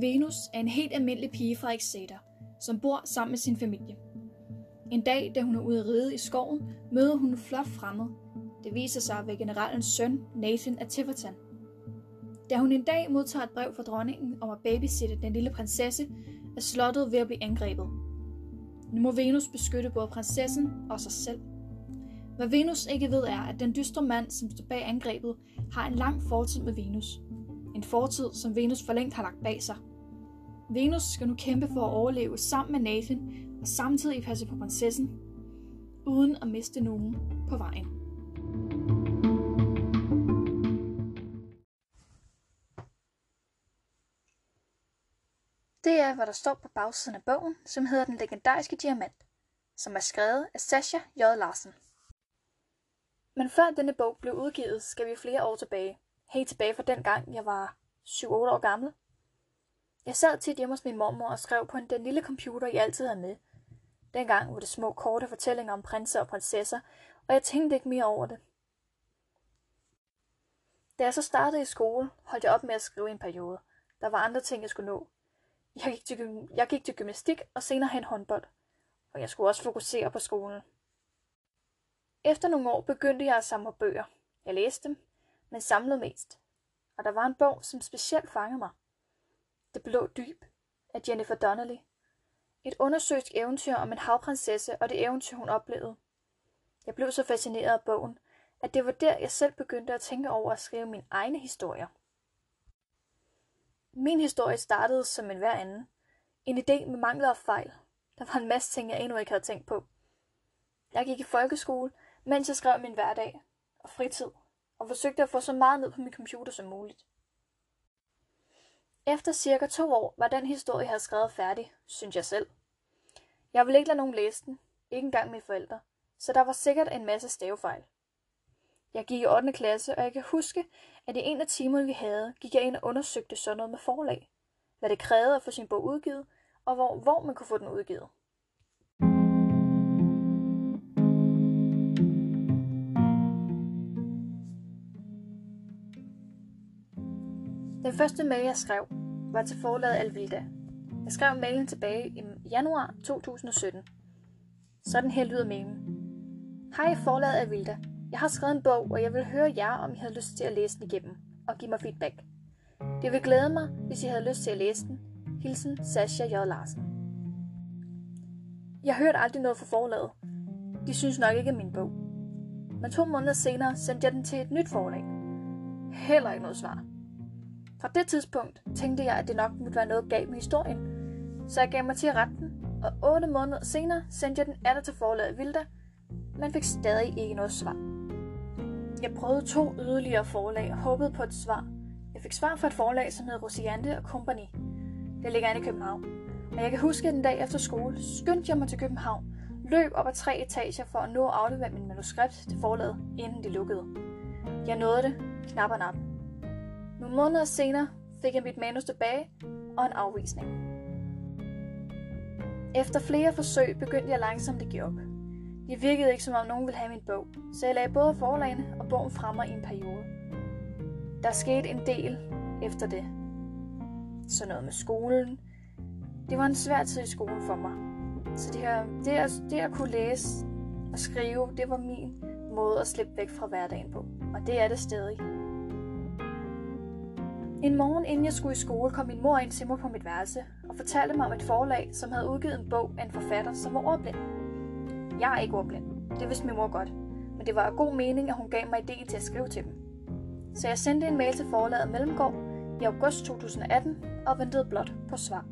Venus er en helt almindelig pige fra Exeter, som bor sammen med sin familie. En dag, da hun er ude at ride i skoven, møder hun en flot fremmed. Det viser sig at være generalens søn, Nathan af Tiverton. Da hun en dag modtager et brev fra dronningen om at babysitte den lille prinsesse, er slottet ved at blive angrebet. Nu må Venus beskytte både prinsessen og sig selv. Hvad Venus ikke ved er, at den dystre mand, som står bag angrebet, har en lang fortid med Venus. En fortid, som Venus for længst har lagt bag sig. Venus skal nu kæmpe for at overleve sammen med Nathan og samtidig passe på prinsessen, uden at miste nogen på vejen. Det er, hvad der står på bagsiden af bogen, som hedder Den legendariske diamant, som er skrevet af Sasha J. Larsen. Men før denne bog blev udgivet, skal vi flere år tilbage. Helt tilbage fra den gang, jeg var 7-8 år gammel. Jeg sad tit hjemme hos min mormor og skrev på en, den lille computer, jeg altid havde med. Dengang var det små korte fortællinger om prinser og prinsesser, og jeg tænkte ikke mere over det. Da jeg så startede i skole, holdt jeg op med at skrive en periode. Der var andre ting, jeg skulle nå. Jeg gik til, jeg gik til gymnastik og senere hen håndbold, og jeg skulle også fokusere på skolen. Efter nogle år begyndte jeg at samle bøger. Jeg læste dem, men samlede mest. Og der var en bog, som specielt fangede mig. Det blå dyb af Jennifer Donnelly. Et undersøgt eventyr om en havprinsesse og det eventyr, hun oplevede. Jeg blev så fascineret af bogen, at det var der, jeg selv begyndte at tænke over at skrive mine egne historier. Min historie startede som en hver anden. En idé med mangler og fejl. Der var en masse ting, jeg endnu ikke havde tænkt på. Jeg gik i folkeskole, mens jeg skrev min hverdag og fritid, og forsøgte at få så meget ned på min computer som muligt. Efter cirka to år var den historie, jeg havde skrevet færdig, synes jeg selv. Jeg ville ikke lade nogen læse den, ikke engang mine forældre, så der var sikkert en masse stavefejl. Jeg gik i 8. klasse, og jeg kan huske, at i en af timerne, vi havde, gik jeg ind og undersøgte sådan noget med forlag. Hvad det krævede at få sin bog udgivet, og hvor, hvor man kunne få den udgivet. Den første mail, jeg skrev, var til forlaget Alvilda. Jeg skrev mailen tilbage i januar 2017. Sådan her lyder mailen. Hej forlaget Alvilda. Jeg har skrevet en bog, og jeg vil høre jer, om I havde lyst til at læse den igennem, og give mig feedback. Det vil glæde mig, hvis I havde lyst til at læse den. Hilsen Sasha J. Larsen. Jeg hørte aldrig noget fra forlaget. De synes nok ikke at min bog. Men to måneder senere sendte jeg den til et nyt forlag. Heller ikke noget svar. Fra det tidspunkt tænkte jeg, at det nok måtte være noget galt med historien, så jeg gav mig til at rette den, og 8 måneder senere sendte jeg den atter til forlaget Vilda, men fik stadig ikke noget svar. Jeg prøvede to yderligere forlag og håbede på et svar. Jeg fik svar fra et forlag, som hed Rosiante Company. Det ligger inde i København. Og jeg kan huske, at den dag efter skole skyndte jeg mig til København, løb op ad tre etager for at nå at aflevere min manuskript til forlaget, inden de lukkede. Jeg nåede det, knap og nap. Nogle måneder senere fik jeg mit manus tilbage og en afvisning. Efter flere forsøg begyndte jeg langsomt at give op. Det virkede ikke som om nogen ville have min bog, så jeg lagde både forlagene og bogen fremme i en periode. Der skete en del efter det. Så noget med skolen. Det var en svær tid i skolen for mig. Så det, her, det, at, det at kunne læse og skrive, det var min måde at slippe væk fra hverdagen på. Og det er det stadig. En morgen inden jeg skulle i skole, kom min mor ind til mig på mit værelse og fortalte mig om et forlag, som havde udgivet en bog af en forfatter, som var ordblind. Jeg er ikke ordblind. Det vidste min mor godt. Men det var af god mening, at hun gav mig idé til at skrive til dem. Så jeg sendte en mail til forlaget Mellemgård i august 2018 og ventede blot på svar.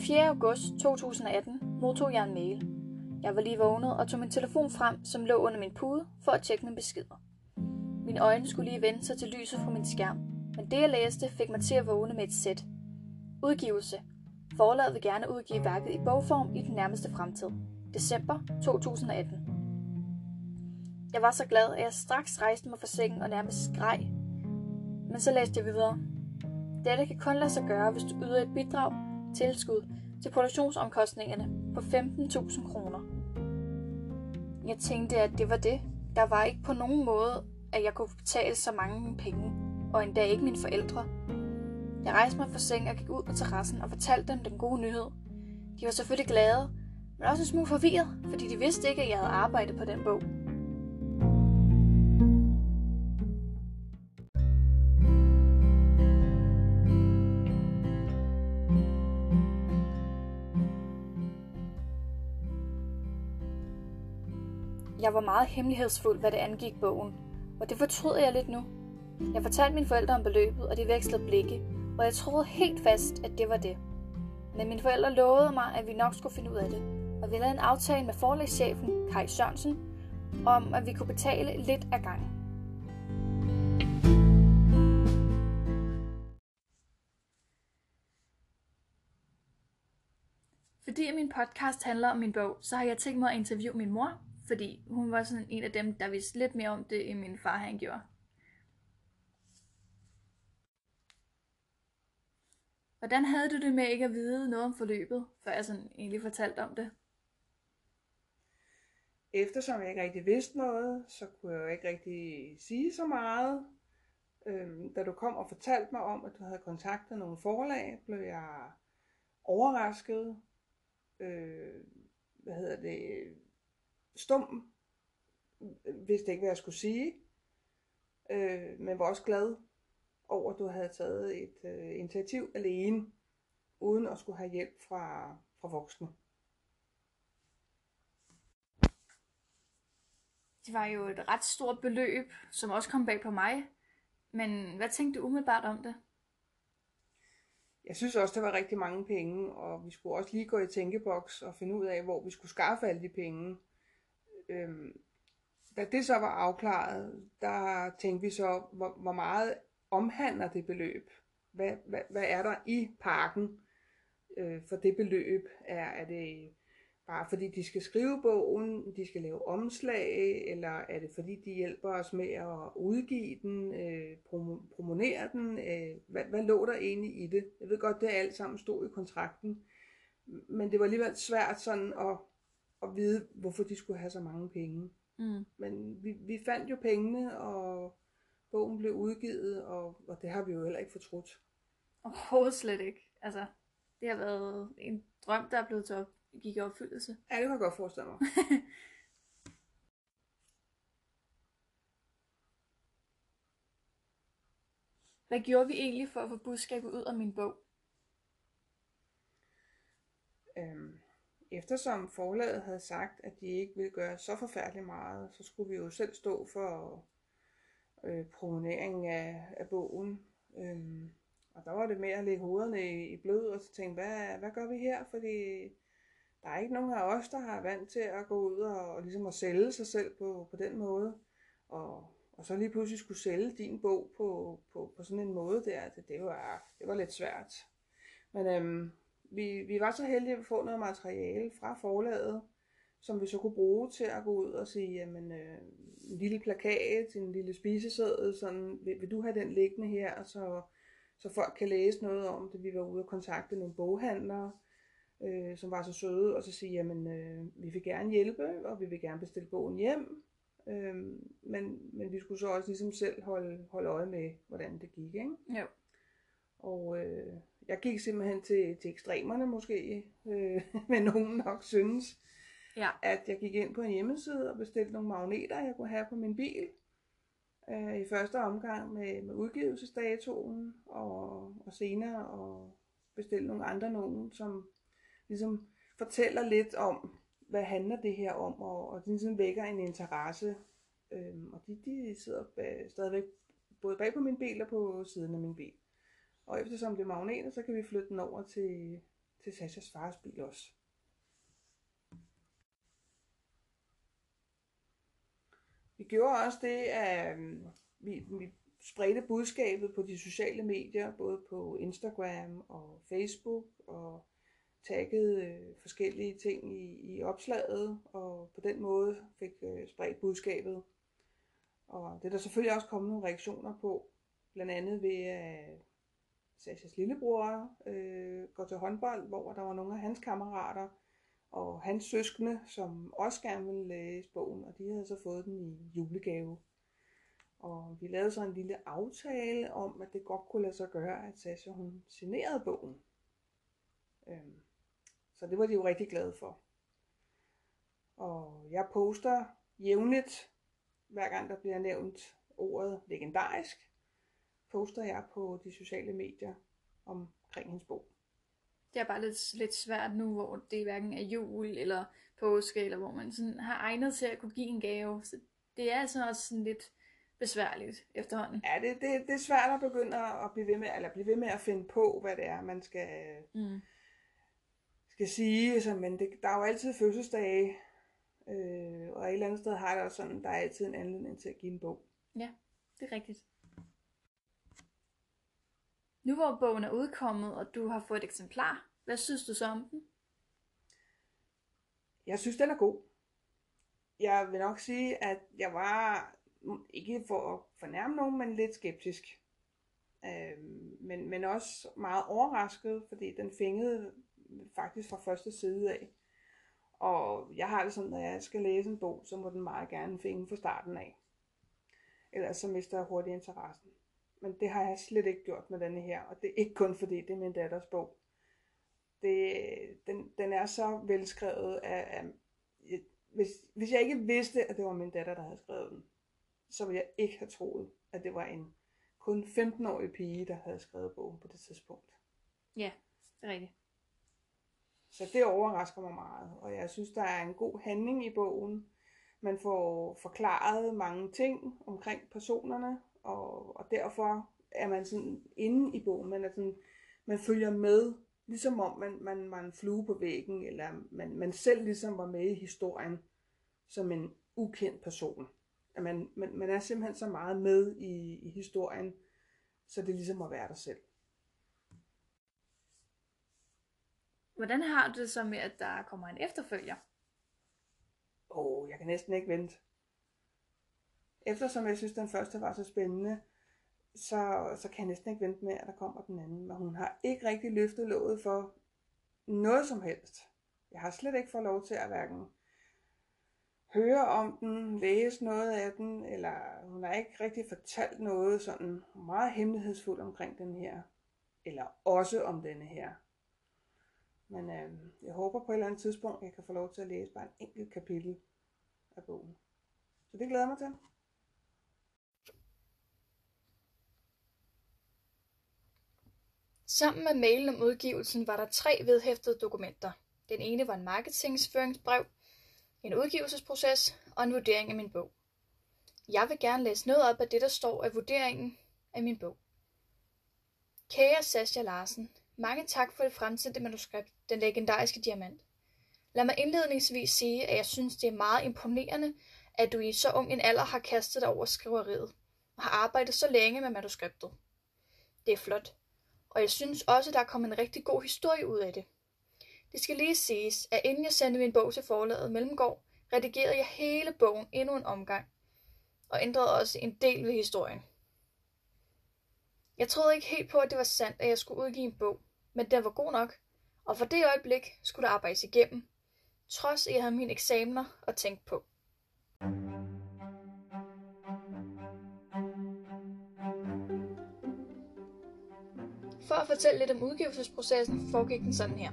Den 4. august 2018 modtog jeg en mail. Jeg var lige vågnet og tog min telefon frem, som lå under min pude, for at tjekke mine beskeder. Mine øjne skulle lige vende sig til lyset fra min skærm, men det jeg læste fik mig til at vågne med et sæt. Udgivelse. Forlaget vil gerne udgive værket i bogform i den nærmeste fremtid. December 2018. Jeg var så glad, at jeg straks rejste mig fra sengen og nærmest skreg. Men så læste jeg videre. Dette kan kun lade sig gøre, hvis du yder et bidrag, tilskud, til produktionsomkostningerne på 15.000 kroner. Jeg tænkte, at det var det. Der var ikke på nogen måde, at jeg kunne betale så mange penge, og endda ikke mine forældre. Jeg rejste mig fra seng og gik ud på terrassen og fortalte dem den gode nyhed. De var selvfølgelig glade, men også en smule forvirret, fordi de vidste ikke, at jeg havde arbejdet på den bog. Jeg var meget hemmelighedsfuld, hvad det angik bogen, og det fortrød jeg lidt nu. Jeg fortalte mine forældre om beløbet, og de vekslede blikke, og jeg troede helt fast, at det var det. Men mine forældre lovede mig, at vi nok skulle finde ud af det, og vi lavede en aftale med forlægschefen, Kai Sørensen, om at vi kunne betale lidt af gangen. Fordi min podcast handler om min bog, så har jeg tænkt mig at interviewe min mor, fordi hun var sådan en af dem, der vidste lidt mere om det, end min far han gjorde. Hvordan havde du det med ikke at vide noget om forløbet, før jeg sådan egentlig fortalte om det? Eftersom jeg ikke rigtig vidste noget, så kunne jeg jo ikke rigtig sige så meget. Øhm, da du kom og fortalte mig om, at du havde kontaktet nogle forlag, blev jeg overrasket. Øh, hvad hedder det? Stum. Vidste ikke, hvad jeg skulle sige. Øh, men var også glad over, at du havde taget et øh, initiativ alene, uden at skulle have hjælp fra, fra voksne. Det var jo et ret stort beløb, som også kom bag på mig. Men hvad tænkte du umiddelbart om det? Jeg synes også, det var rigtig mange penge, og vi skulle også lige gå i tænkeboks og finde ud af, hvor vi skulle skaffe alle de penge. Øhm, da det så var afklaret, der tænkte vi så, hvor, hvor meget omhandler det beløb? Hvad, hvad, hvad er der i parken øh, for det beløb? Er, er det bare fordi de skal skrive bogen, de skal lave omslag, eller er det fordi de hjælper os med at udgive den, øh, prom- promonere den? Øh, hvad, hvad lå der egentlig i det? Jeg ved godt, det alt sammen stod i kontrakten, men det var alligevel svært sådan at, at vide, hvorfor de skulle have så mange penge. Mm. Men vi, vi fandt jo pengene, og bogen blev udgivet, og, og det har vi jo heller ikke fortrudt. Overhovedet slet ikke. Altså, det har været en drøm, der er blevet til op, gik i opfyldelse. Ja, det kan jeg godt forestille mig. Hvad gjorde vi egentlig for at få budskabet ud af min bog? Øhm, eftersom forlaget havde sagt, at de ikke ville gøre så forfærdeligt meget, så skulle vi jo selv stå for øh, promoveringen af, af bogen. Øhm, og der var det med at lægge hovederne i, i blød og så tænke, hvad, hvad gør vi her? Fordi der er ikke nogen af os, der har vant til at gå ud og, og ligesom at sælge sig selv på, på den måde. Og, og så lige pludselig skulle sælge din bog på, på, på sådan en måde der, det, det, var, det var lidt svært. Men øhm, vi, vi var så heldige at få noget materiale fra forlaget, som vi så kunne bruge til at gå ud og sige, jamen, øh, en lille plakat, en lille spiseseddel, sådan, vil, vil du have den liggende her, så, så folk kan læse noget om det. Vi var ude og kontakte nogle boghandlere, øh, som var så søde, og så sige, jamen, øh, vi vil gerne hjælpe, og vi vil gerne bestille bogen hjem, øh, men, men vi skulle så også ligesom selv holde, holde øje med, hvordan det gik, ikke? Jo. Og øh, jeg gik simpelthen til, til ekstremerne måske, øh, men nogen nok synes, Ja. at jeg gik ind på en hjemmeside og bestilte nogle magneter, jeg kunne have på min bil. Øh, I første omgang med, med udgivelsesdatoen, og, og senere og bestille nogle andre nogen, som ligesom fortæller lidt om, hvad handler det her om, og, og det ligesom vækker en interesse. Øhm, og de, de sidder bag, stadigvæk både bag på min bil og på siden af min bil. Og eftersom det er magneter, så kan vi flytte den over til, til Sashas fars bil også. Vi gjorde også det, at øhm, vi, vi spredte budskabet på de sociale medier, både på Instagram og Facebook, og taggede øh, forskellige ting i, i opslaget, og på den måde fik øh, spredt budskabet. Og det er der selvfølgelig også kommet nogle reaktioner på, blandt andet ved at Sashas lillebror øh, går til håndbold, hvor der var nogle af hans kammerater, Og hans søskende, som også gerne ville læse bogen, og de havde så fået den i julegave. Og vi lavede så en lille aftale om, at det godt kunne lade sig gøre, at Sasha hun signerede bogen. Øhm, så det var de jo rigtig glade for. Og jeg poster jævnligt, hver gang der bliver nævnt ordet legendarisk, poster jeg på de sociale medier omkring hendes bog. Det er bare lidt, lidt svært nu, hvor det hverken er jul eller påske, eller hvor man sådan har egnet til at kunne give en gave. Så det er altså også sådan lidt besværligt efterhånden. Ja, det, det, det er svært at begynde at blive ved med, eller blive ved med at finde på, hvad det er, man skal, Mm. skal sige. Så, men det, der er jo altid fødselsdage, øh, og et eller andet sted har også sådan, der er altid en anledning til at give en bog. Ja, det er rigtigt. Nu hvor bogen er udkommet, og du har fået et eksemplar, hvad synes du så om den? Jeg synes, den er god. Jeg vil nok sige, at jeg var mm, ikke for at fornærme nogen, men lidt skeptisk. Øh, men, men også meget overrasket, fordi den fængede faktisk fra første side af. Og jeg har det sådan, når jeg skal læse en bog, så må den meget gerne fænge fra starten af. Ellers så mister jeg hurtigt interessen. Men det har jeg slet ikke gjort med denne her, og det er ikke kun fordi det er min datters bog. Det, den, den er så velskrevet, at, at hvis, hvis jeg ikke vidste, at det var min datter, der havde skrevet den, så ville jeg ikke have troet, at det var en kun 15-årig pige, der havde skrevet bogen på det tidspunkt. Ja, det er rigtigt. Så det overrasker mig meget, og jeg synes, der er en god handling i bogen. Man får forklaret mange ting omkring personerne, og, og derfor er man sådan inde i bogen. Man, er sådan, man følger med, ligesom om man, man en flue på væggen, eller man, man selv ligesom var med i historien som en ukendt person. At man, man, man er simpelthen så meget med i, i historien, så det ligesom at være der selv. Hvordan har du det så med, at der kommer en efterfølger? Åh, oh, jeg kan næsten ikke vente. Eftersom jeg synes, den første var så spændende, så, så kan jeg næsten ikke vente med, at der kommer den anden. Men hun har ikke rigtig løftet låget for noget som helst. Jeg har slet ikke fået lov til at hverken høre om den, læse noget af den, eller hun har ikke rigtig fortalt noget sådan meget hemmelighedsfuldt omkring den her, eller også om denne her. Men øh, jeg håber på et eller andet tidspunkt, at jeg kan få lov til at læse bare en enkelt kapitel af bogen. Så det glæder jeg mig til. Sammen med mailen om udgivelsen var der tre vedhæftede dokumenter. Den ene var en marketingsføringsbrev, en udgivelsesproces og en vurdering af min bog. Jeg vil gerne læse noget op af det, der står af vurderingen af min bog. Kære Sascha Larsen, mange tak for det fremsendte manuskript, Den legendariske diamant. Lad mig indledningsvis sige, at jeg synes, det er meget imponerende, at du i så ung en alder har kastet dig over skriveriet og har arbejdet så længe med manuskriptet. Det er flot, og jeg synes også, der er kommet en rigtig god historie ud af det. Det skal lige siges, at inden jeg sendte min bog til forlaget Mellemgård, redigerede jeg hele bogen endnu en omgang, og ændrede også en del ved historien. Jeg troede ikke helt på, at det var sandt, at jeg skulle udgive en bog, men den var god nok, og for det øjeblik skulle der arbejdes igennem, trods at jeg havde mine eksamener at tænke på. At fortælle lidt om udgivelsesprocessen, foregik den sådan her.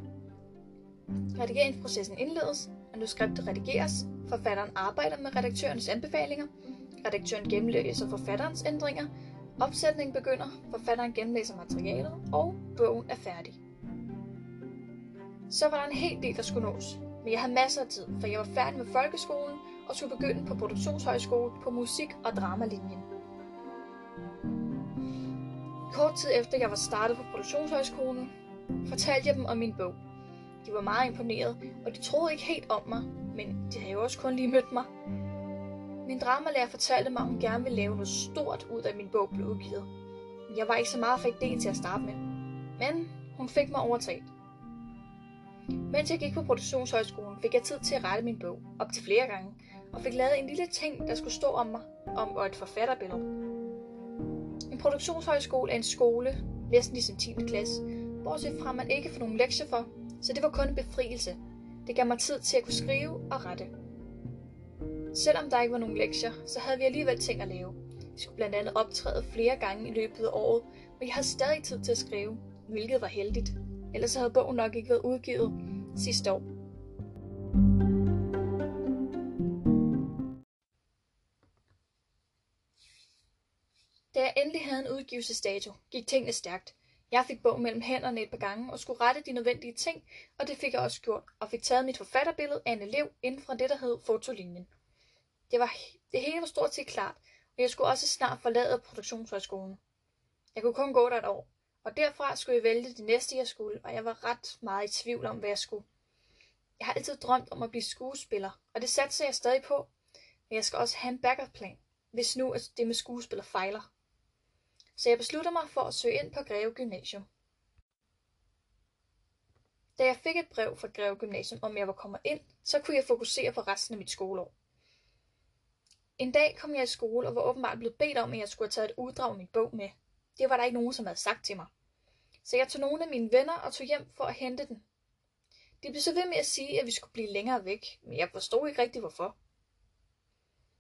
Redigeringsprocessen indledes, manuskriptet redigeres, forfatteren arbejder med redaktørens anbefalinger, redaktøren gennemlæser forfatterens ændringer, opsætningen begynder, forfatteren gennemlæser materialet, og bogen er færdig. Så var der en hel del, der skulle nås, men jeg havde masser af tid, for jeg var færdig med folkeskolen og skulle begynde på produktionshøjskole på musik- og dramalinjen. Kort tid efter jeg var startet på produktionshøjskolen, fortalte jeg dem om min bog. De var meget imponeret, og de troede ikke helt om mig, men de havde jo også kun lige mødt mig. Min dramalærer fortalte mig, at hun gerne ville lave noget stort ud af min bog blev udgivet. Men jeg var ikke så meget for idéen til at starte med. Men hun fik mig overtalt. Mens jeg gik på produktionshøjskolen, fik jeg tid til at rette min bog op til flere gange, og fik lavet en lille ting, der skulle stå om mig, om og et forfatterbillede. En produktionshøjskole er en skole, næsten ligesom 10. klasse, bortset fra at man ikke får nogen lektier for, så det var kun en befrielse. Det gav mig tid til at kunne skrive og rette. Selvom der ikke var nogen lektier, så havde vi alligevel ting at lave. Vi skulle blandt andet optræde flere gange i løbet af året, men jeg havde stadig tid til at skrive, hvilket var heldigt. Ellers havde bogen nok ikke været udgivet sidste år. Endelig havde en udgivelsesdato, gik tingene stærkt. Jeg fik bogen mellem hænderne et par gange og skulle rette de nødvendige ting, og det fik jeg også gjort, og fik taget mit forfatterbillede af en elev inden fra det, der hed fotolinjen. Det, var, det hele var stort set klart, og jeg skulle også snart forlade produktionshøjskolen. Jeg kunne kun gå der et år, og derfra skulle jeg vælge det næste, jeg skulle, og jeg var ret meget i tvivl om, hvad jeg skulle. Jeg har altid drømt om at blive skuespiller, og det satser jeg stadig på, men jeg skal også have en backup-plan, hvis nu at det med skuespiller fejler. Så jeg beslutter mig for at søge ind på Greve Gymnasium. Da jeg fik et brev fra Greve Gymnasium om jeg var kommet ind, så kunne jeg fokusere på resten af mit skoleår. En dag kom jeg i skole og var åbenbart blevet bedt om, at jeg skulle have taget et uddrag af min bog med. Det var der ikke nogen, som havde sagt til mig. Så jeg tog nogle af mine venner og tog hjem for at hente den. De blev så ved med at sige, at vi skulle blive længere væk, men jeg forstod ikke rigtig hvorfor.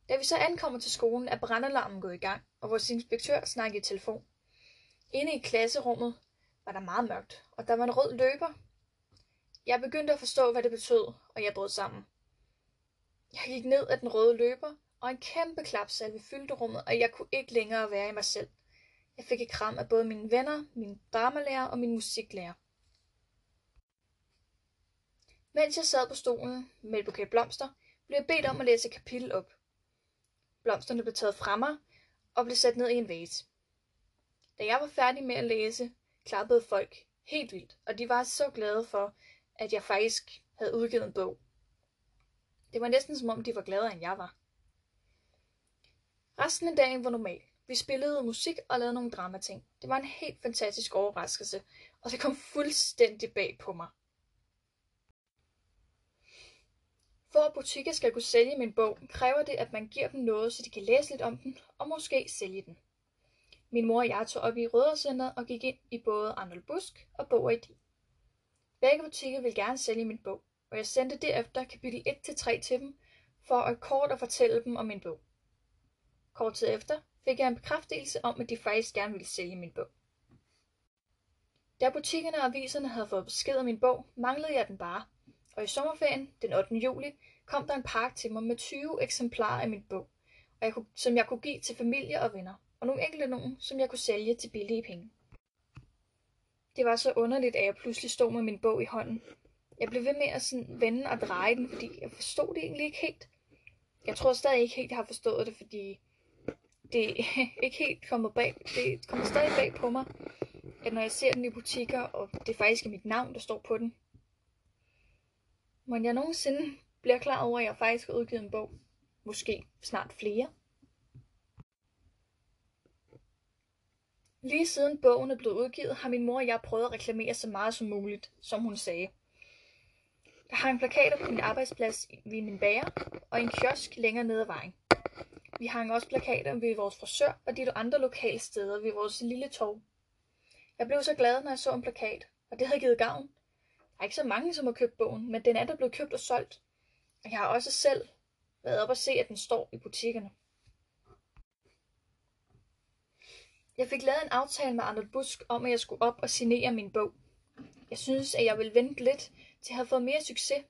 Da vi så ankommer til skolen, er brandalarmen gået i gang, og vores inspektør snakkede i telefon. Inde i klasserummet var der meget mørkt, og der var en rød løber. Jeg begyndte at forstå, hvad det betød, og jeg brød sammen. Jeg gik ned ad den røde løber, og en kæmpe klapsalve fyldte rummet, og jeg kunne ikke længere være i mig selv. Jeg fik et kram af både mine venner, min dramalærer og min musiklærer. Mens jeg sad på stolen med et buket blomster, blev jeg bedt om at læse kapitel op. Blomsterne blev taget fra mig og blev sat ned i en vase. Da jeg var færdig med at læse, klappede folk helt vildt, og de var så glade for, at jeg faktisk havde udgivet en bog. Det var næsten som om, de var gladere, end jeg var. Resten af dagen var normal. Vi spillede musik og lavede nogle dramating. Det var en helt fantastisk overraskelse, og det kom fuldstændig bag på mig. For at butikker skal kunne sælge min bog, kræver det, at man giver dem noget, så de kan læse lidt om den, og måske sælge den. Min mor og jeg tog op i Røddercenteret og gik ind i både Arnold Busk og Bog ID. Begge butikker vil gerne sælge min bog, og jeg sendte derefter kapitel 1-3 til dem, for at kort at fortælle dem om min bog. Kort tid efter fik jeg en bekræftelse om, at de faktisk gerne ville sælge min bog. Da butikkerne og aviserne havde fået besked om min bog, manglede jeg den bare, og i sommerferien, den 8. juli, kom der en pakke til mig med 20 eksemplarer af min bog, og jeg kunne, som jeg kunne give til familie og venner, og nogle enkelte nogen, som jeg kunne sælge til billige penge. Det var så underligt, at jeg pludselig stod med min bog i hånden. Jeg blev ved med at sådan vende og dreje den, fordi jeg forstod det egentlig ikke helt. Jeg tror stadig ikke helt, jeg har forstået det, fordi det er ikke helt kommet bag. Det kommer stadig bag på mig, at når jeg ser den i butikker, og det er faktisk mit navn, der står på den, men jeg nogensinde bliver klar over, at jeg faktisk har udgivet en bog. Måske snart flere. Lige siden bogen er blevet udgivet, har min mor og jeg prøvet at reklamere så meget som muligt, som hun sagde. Der hang plakater på min arbejdsplads ved min bager og en kiosk længere nede ad vejen. Vi hang også plakater ved vores frisør og de andre lokale steder ved vores lille tog. Jeg blev så glad, når jeg så en plakat, og det havde givet gavn. Der er ikke så mange, som har købt bogen, men den er der blevet købt og solgt. Og jeg har også selv været op og se, at den står i butikkerne. Jeg fik lavet en aftale med Arnold Busk om, at jeg skulle op og signere min bog. Jeg synes, at jeg ville vente lidt, til jeg havde fået mere succes.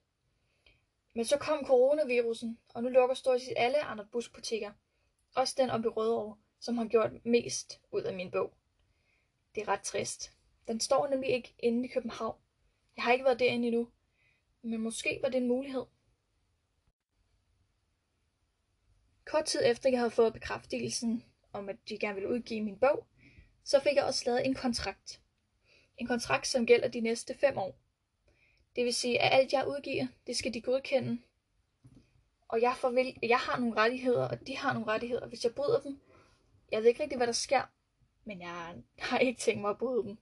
Men så kom coronavirusen, og nu lukker stort set alle Arnold Busk butikker. Også den oppe i Rødovre, som har gjort mest ud af min bog. Det er ret trist. Den står nemlig ikke inde i København. Jeg har ikke været derinde endnu, men måske var det en mulighed. Kort tid efter jeg havde fået bekræftelsen om, at de gerne ville udgive min bog, så fik jeg også lavet en kontrakt. En kontrakt, som gælder de næste fem år. Det vil sige, at alt jeg udgiver, det skal de godkende. Og jeg, vil, jeg har nogle rettigheder, og de har nogle rettigheder. Hvis jeg bryder dem, jeg ved ikke rigtig, hvad der sker, men jeg har ikke tænkt mig at bryde dem.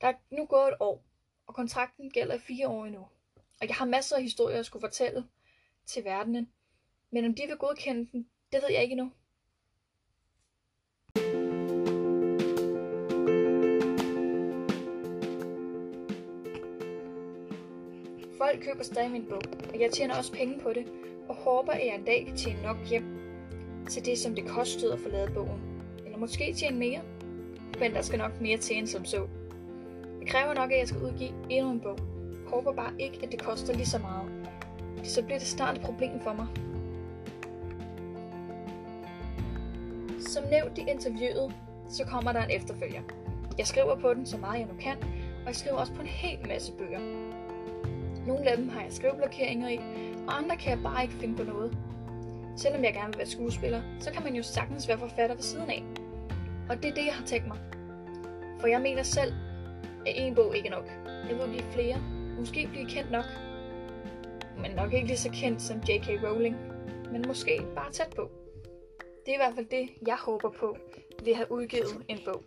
Der er nu gået et år, og kontrakten gælder i fire år endnu. Og jeg har masser af historier, jeg skulle fortælle til verdenen. Men om de vil godkende den, det ved jeg ikke endnu. Folk køber stadig min bog, og jeg tjener også penge på det, og håber, at jeg en dag kan tjene nok hjem til det, som det kostede at forlade bogen. Eller måske tjene mere. Men der skal nok mere til end som så. Det kræver nok, at jeg skal udgive endnu en bog. Jeg håber bare ikke, at det koster lige så meget. Så bliver det snart et problem for mig. Som nævnt i interviewet, så kommer der en efterfølger. Jeg skriver på den så meget jeg nu kan, og jeg skriver også på en hel masse bøger. Nogle af dem har jeg skriveblokeringer i, og andre kan jeg bare ikke finde på noget. Selvom jeg gerne vil være skuespiller, så kan man jo sagtens være forfatter ved siden af. Og det er det, jeg har tænkt mig. For jeg mener selv, at en bog ikke er nok. Jeg vil blive flere. Måske blive kendt nok. Men nok ikke lige så kendt som J.K. Rowling. Men måske bare tæt på. Det er i hvert fald det, jeg håber på ved at have udgivet en bog.